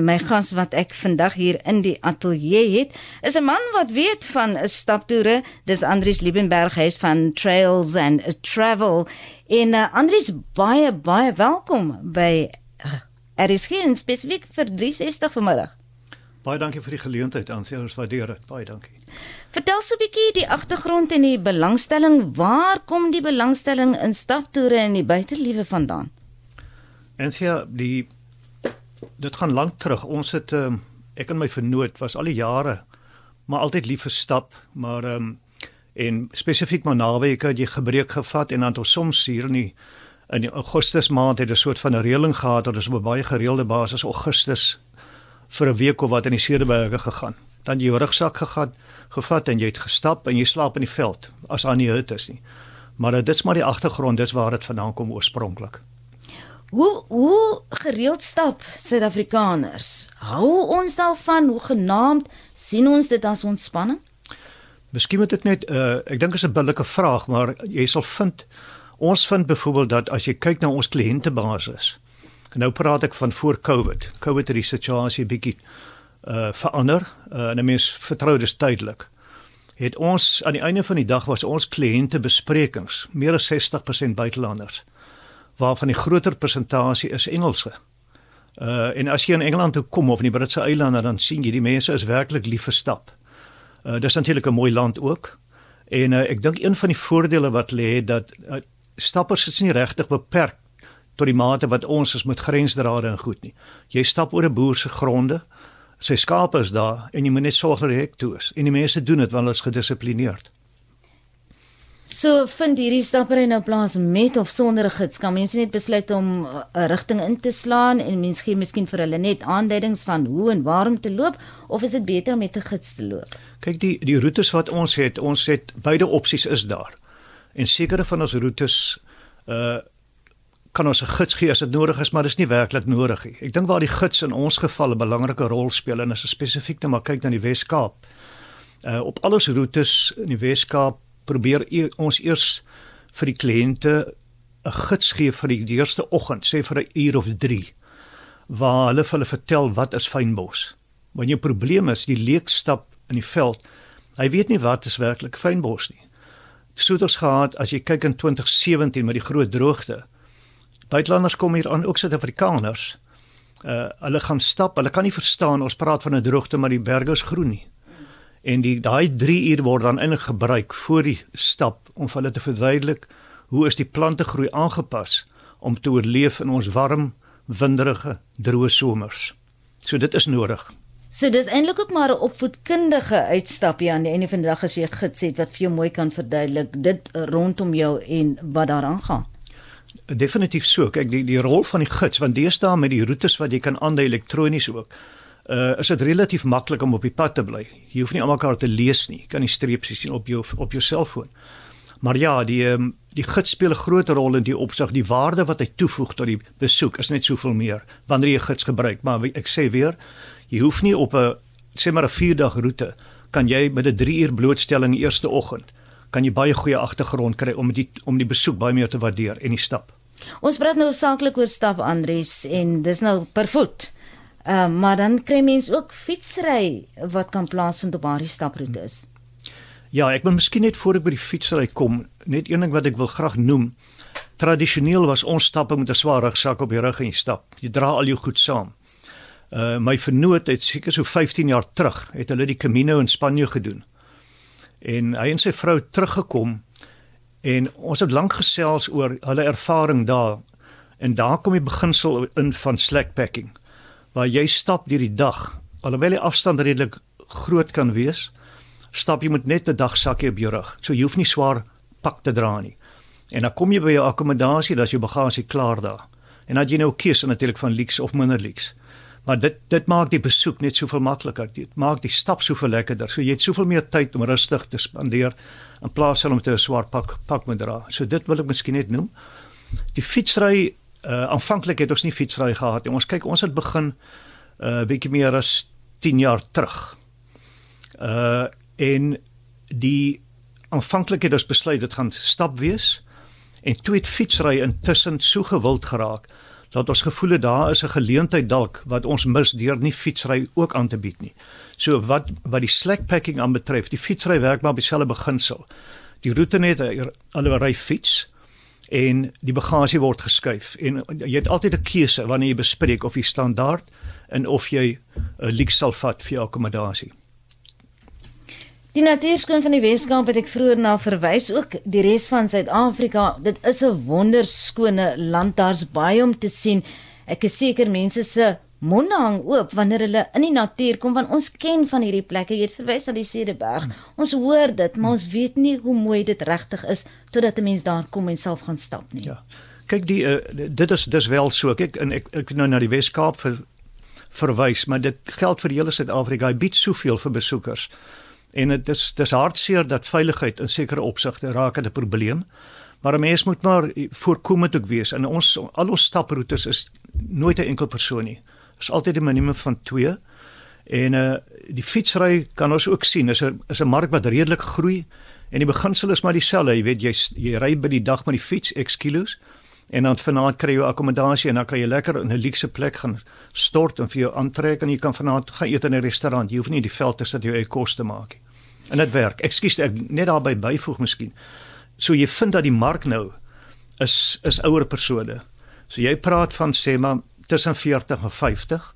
My gas wat ek vandag hier in die ateljee het, is 'n man wat weet van staptoere. Dis Andries Liebenberg, hy's van Trails and Travel. En uh, Andries, baie baie welkom by uh, Er is geen spesifiek vir 360 vanmiddag. Baie dankie vir die geleentheid, Ansie. Ons waardeer dit. Baie dankie. Vertel so 'n bietjie die agtergrond en die belangstelling. Waar kom die belangstelling in staptoere en die buiteliewe vandaan? Ansie, die dit gaan lank terug. Ons het um, ek en my vernoot was al die jare maar altyd lief vir stap, maar ehm um, en spesifiek maar naweke het jy gebreek gevat en dan tot soms hier in die in die Augustus maand het 'n soort van 'n reëling gehad dat ons op 'n baie gereelde basis Augustus vir 'n week of wat in die Cederberge gegaan. Dan jy jou rugsak gegaan, gevat en jy het gestap en jy slaap in die veld as aan die hut is nie. Maar dit is maar die agtergrond, dis waar dit vandaan kom oorspronklik. Hoe hoe gereeld stap Suid-Afrikaners? Hou ons daarvan hoe genaamd sien ons dit as ontspanning? Miskien moet ek net uh ek dink is 'n billike vraag, maar jy sal vind ons vind byvoorbeeld dat as jy kyk na ons kliëntebasis. Nou praat ek van voor Covid. Covid het die situasie bietjie uh verander. Uh en 'n mens vertrou dis tydelik. Het ons aan die einde van die dag was ons kliëntebesprekings meer as 60% buitelanders waarvan die groter persentasie is Engelse. Uh en as jy in Engeland toe kom of in die Britse eilande dan sien jy die mense is werklik lief vir stap. Uh dis natuurlik 'n mooi land ook. En uh, ek dink een van die voordele wat lê dat uh, stappers is nie regtig beperk tot die mate wat ons is met grensdrade en goed nie. Jy stap oor 'n boer se gronde. Sy skape is daar en jy moet net sorg dat die hek toe is. En die mense doen dit want hulle is gedissiplineerd. So vind hierdie stappery nou plaas met of sonder 'n gids? Kan mense net besluit om 'n rigting in te slaan en mense gee miskien vir hulle net aanduidings van hoe en waar om te loop of is dit beter om met 'n gids te loop? Kyk die die roetes wat ons het, ons het beide opsies is daar. En sekere van ons roetes uh kan ons 'n gids gee as dit nodig is, maar dit is nie werklik nodig nie. Ek dink waar die gids in ons geval 'n belangrike rol speel en as spesifiek net maar kyk na die Wes-Kaap. Uh op al ons roetes in die Wes-Kaap probeer e ons eers vir die kliënte 'n gids gee vir die eerste oggend, sê vir 'n uur of 3, waar hulle vir hulle vertel wat is fynbos. Wanneer jou probleem is die leekstap in die veld, hy weet nie wat is werklik fynbos nie. Soeters gehad as jy kyk in 2017 met die groot droogte. Buitelanders kom hier aan, ook Suid-Afrikaners. Uh hulle gaan stap, hulle kan nie verstaan ons praat van 'n droogte maar die berge is groen nie en die daai 3 uur word dan eintlik gebruik voor die stap om vir hulle te verduidelik hoe is die plante groei aangepas om te oorleef in ons warm, winderige, droë somers. So dit is nodig. So dis eintlik ook maar 'n opvoedkundige uitstapie aan die einde van die dag as jy gids het wat vir jou mooi kan verduidelik dit rondom jou en wat daaraan gaan. Definitief so. Kyk die die rol van die gids want deesdae met die roetes wat jy kan aandui elektronies ook uh is dit relatief maklik om op die pad te bly. Jy hoef nie almekaar te lees nie. Jy kan die streepies sien op jou op jou selfoon. Maar ja, die um, die gids speel 'n groot rol in die opsig. Die waarde wat hy toevoeg tot die besoek is net soveel meer wanneer jy 'n gids gebruik. Maar ek sê weer, jy hoef nie op 'n sê maar 'n 4 dag roete kan jy met 'n 3 uur blootstelling eerste oggend kan jy baie goeie agtergrond kry om die om die besoek baie meer te waardeer en die stap. Ons praat nou saaklik oor stap Andries en dis nou per voet. Uh, maar dan kry mens ook fietsry wat kan plaasvind op daardie staproetes. Ja, ek wil miskien net voor ek by die fietsry kom, net een ding wat ek wil graag noem. Tradisioneel was ons stappe met 'n swaar rugsak op die rug en jy stap. Jy dra al jou goed saam. Uh my vernoot het seker so 15 jaar terug het hulle die Camino in Spanje gedoen. En hy en sy vrou teruggekom en ons het lank gesels oor hulle ervaring daar. En daar kom die beginsel in van slack packing waar jy stap deur die dag alhoewel die afstand redelik groot kan wees stap jy met net 'n dagsakkie op jou rug. So jy hoef nie swaar pak te dra nie. En dan kom jy by jou akkommodasie dan is jou bagasie klaar daar. En dan jy nou kies natuurlik van leaks of minder leaks. Maar dit dit maak die besoek net soveel makliker. Dit maak die stap soveel lekkerder. So jy het soveel meer tyd om rustig te spandeer in plaas van om te 'n swaar pak pak moet dra. So dit wil ek miskien net noem. Die fietsry uh aanvanklik het ons nie fietsry gehad nie. Ons kyk ons het begin uh bietjie meer as 10 jaar terug. Uh en die aanvanklik het ons besluit dit gaan stap wees en toe het fietsry intussen so gewild geraak dat ons gevoel het daar is 'n geleentheid dalk wat ons mis deur nie fietsry ook aan te bied nie. So wat wat die slack packing aanbetref, die fietsry werk maar op dieselfde beginsel. Die roete net alhoewel ry fiets en die bagasie word geskuif en jy het altyd 'n keuse wanneer jy bespreek of jy standaard en of jy 'n leek sal vat vir jou akkommodasie. Die natuurskoon van die Weskaap het ek vroeër na verwys ook die res van Suid-Afrika. Dit is 'n wonderskone land. Daar's baie om te sien. Ek is seker mense se monde hang oop wanneer hulle in die natuur kom want ons ken van hierdie plekke. Jy het verwys na die Cederberg. Ons hoor dit, maar ons weet nie hoe mooi dit regtig is totdat 'n mens daar kom en self gaan stap nie. Ja. Kyk die uh, dit is dis wel so. Kyk en ek ek nou na die Weskaap ver, verwys, maar dit geld vir hele Suid-Afrika. Hy bied soveel vir besoekers. En dit is dis hartseer dat veiligheid in sekere opsigte raak 'n probleem. Maar 'n mens moet maar voorkomend ook wees. En ons al ons staproetes is nooit 'n enkel persoon nie. Is altyd 'n minimum van 2. En uh die fietsry kan ons ook sien is 'n is 'n mark wat redelik groei en die beginsel is maar dieselfde, jy weet jy jy ry by die dag met die fiets X kilos en dan vanaand kry jy akkommodasie en dan kan jy lekker in 'n luukse plek gaan stort en vir jou aantrek en jy kan vanaand gaan eet in 'n restaurant. Jy hoef nie die veld te sit jou eie kos te maak nie. En dit werk. Ekskuus ek net daarby byvoeg miskien. So jy vind dat die mark nou is is ouer persone. So jy praat van sê maar tussen 40 en 50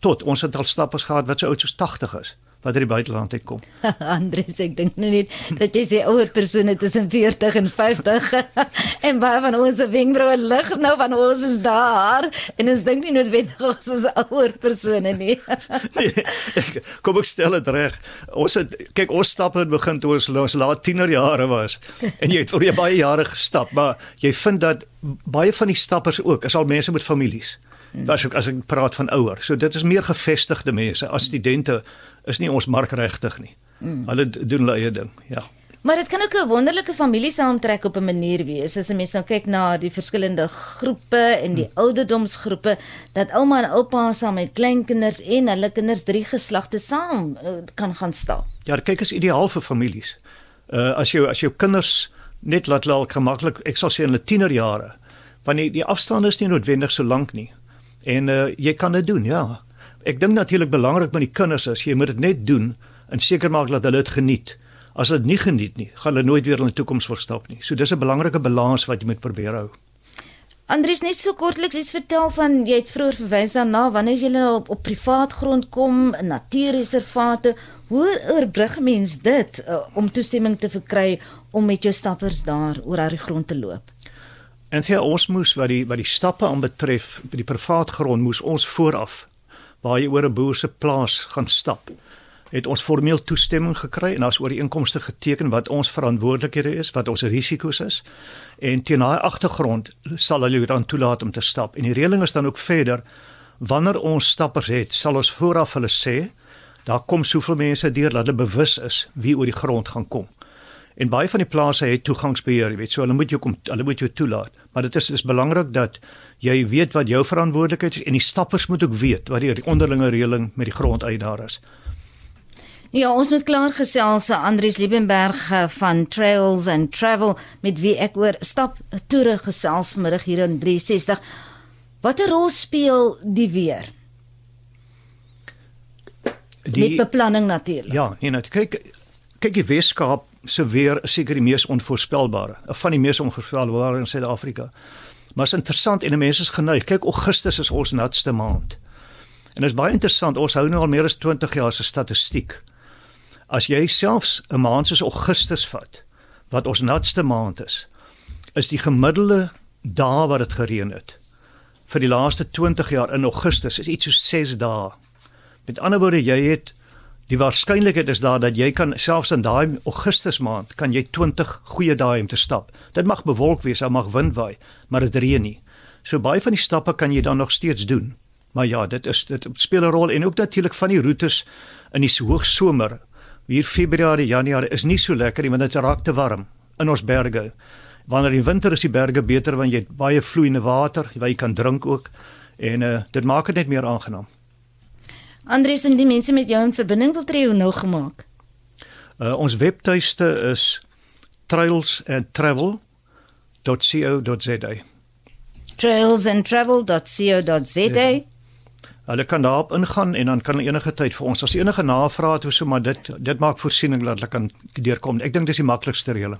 tot ons het al stappers gehad wat so oud soos 80 is wat uit die buiteland uit kom. Andries, ek dink nou net dat jy sê ouer persone tussen 40 en 50 en baie van ons se wenkbroue lig nou van ons is daar en ons dink nie noodwendig ons is ouer persone nie. nee, ek, kom ek stel dit reg. Ons het kyk ons stap het begin toe ons, ons laat tienerjare was en jy het vir baie jare gestap, maar jy vind dat baie van die stappers ook is al mense met families. Hmm. As ek as ek praat van ouer. So dit is meer gevestigde mense as studente is nie ons mark regtig nie. Hmm. Hulle doen hulle eie ding. Ja. Maar dit kan ook 'n wonderlike familie saamtrek op 'n manier wees as 'n mens nou kyk na die verskillende groepe en die hmm. ouderdomsgroepe dat ouma en oupa saam met kleinkinders en hulle kinders drie geslagte saam uh, kan gaan stap. Ja, kyk is ideaal vir families. Uh as jy as jou kinders net laat laat gemaklik, ek sal sê in hulle tienerjare, want die, die afstande is nie noodwendig so lank nie. En uh jy kan dit doen, ja. Ek dink natuurlik belangrik met die kinders is jy moet dit net doen en seker maak dat hulle dit geniet. As hulle dit nie geniet nie, gaan hulle nooit weer in die toekoms verstap nie. So dis 'n belangrike balans wat jy moet probeer hou. Andries net so kortliks iets vertel van jy het vroeër verwys daarna wanneer jy nou op op privaat grond kom, natuurreservate, hoe oorbrug mens dit uh, om toestemming te verkry om met jou stappers daar oor daardie grond te loop? En vir ons moes wat die wat die stappe aanbetref by die privaat grond moes ons vooraf waar jy oor 'n boer se plaas gaan stap het ons formeel toestemming gekry en daar's oor die inkomste geteken wat ons verantwoordelikhede is, wat ons risiko's is. En teen daai agtergrond sal hulle dan toelaat om te stap. En die reëling is dan ook verder wanneer ons stappers het, sal ons vooraf hulle sê daar kom soveel mense deur dat hulle bewus is wie oor die grond gaan kom. En baie van die plase het toegangsbeheer, jy weet, so hulle moet jou kom hulle moet jou toelaat. Maar dit is is belangrik dat jy weet wat jou verantwoordelikheid is en die stappers moet ook weet wat die onderlinge reëling met die grond uit daar is. Ja, ons moet klaar gesels aan Andrius Liebenberg eh, van Trails and Travel met wie ek oor stap toere gesels vanmiddag hier in 360. Watter rol speel die weer? Die Met beplanning natuurlik. Ja, nee, nou kyk kyk die Weskaap se weer is seker die mees onvoorspelbare, van die mees onvoorspelbare in Suid-Afrika. Maar is interessant en mense is geneig. Kyk, Augustus is ons natste maand. En dit is baie interessant. Ons hou nou al meer as 20 jaar se statistiek. As jy selfs 'n maand soos Augustus vat, wat ons natste maand is, is die gemiddelde dae wat dit gereën het vir die laaste 20 jaar in Augustus is iets soos 6 dae. Met ander woorde, jy het Die waarskynlikheid is daar dat jy kan selfs in daai Augustus maand kan jy 20 goeie dae om te stap. Dit mag bewolk wees, daar mag wind waai, maar dit reën nie. So baie van die stappe kan jy dan nog steeds doen. Maar ja, dit is dit speel 'n rol en ook natuurlik van die roetes in die hoogsomer. Hier Februarie, Januarie is nie so lekker nie want dit raak te warm in ons berge. Wanneer die winter is die berge beter want jy het baie vloeiende water, jy kan drink ook en uh, dit maak dit net meer aangenaam. Andries en die mense met jou in verbinding wil tree hoe nou gemaak? Uh, ons webtuiste is trailsandtravel.co.za. trailsandtravel.co.za. Ja. Hulle kan daarop ingaan en dan kan hulle enige tyd vir ons as enige navrae het of so maar dit dit maak voorsiening dat hulle kan deurkom. Ek dink dis die maklikste reële.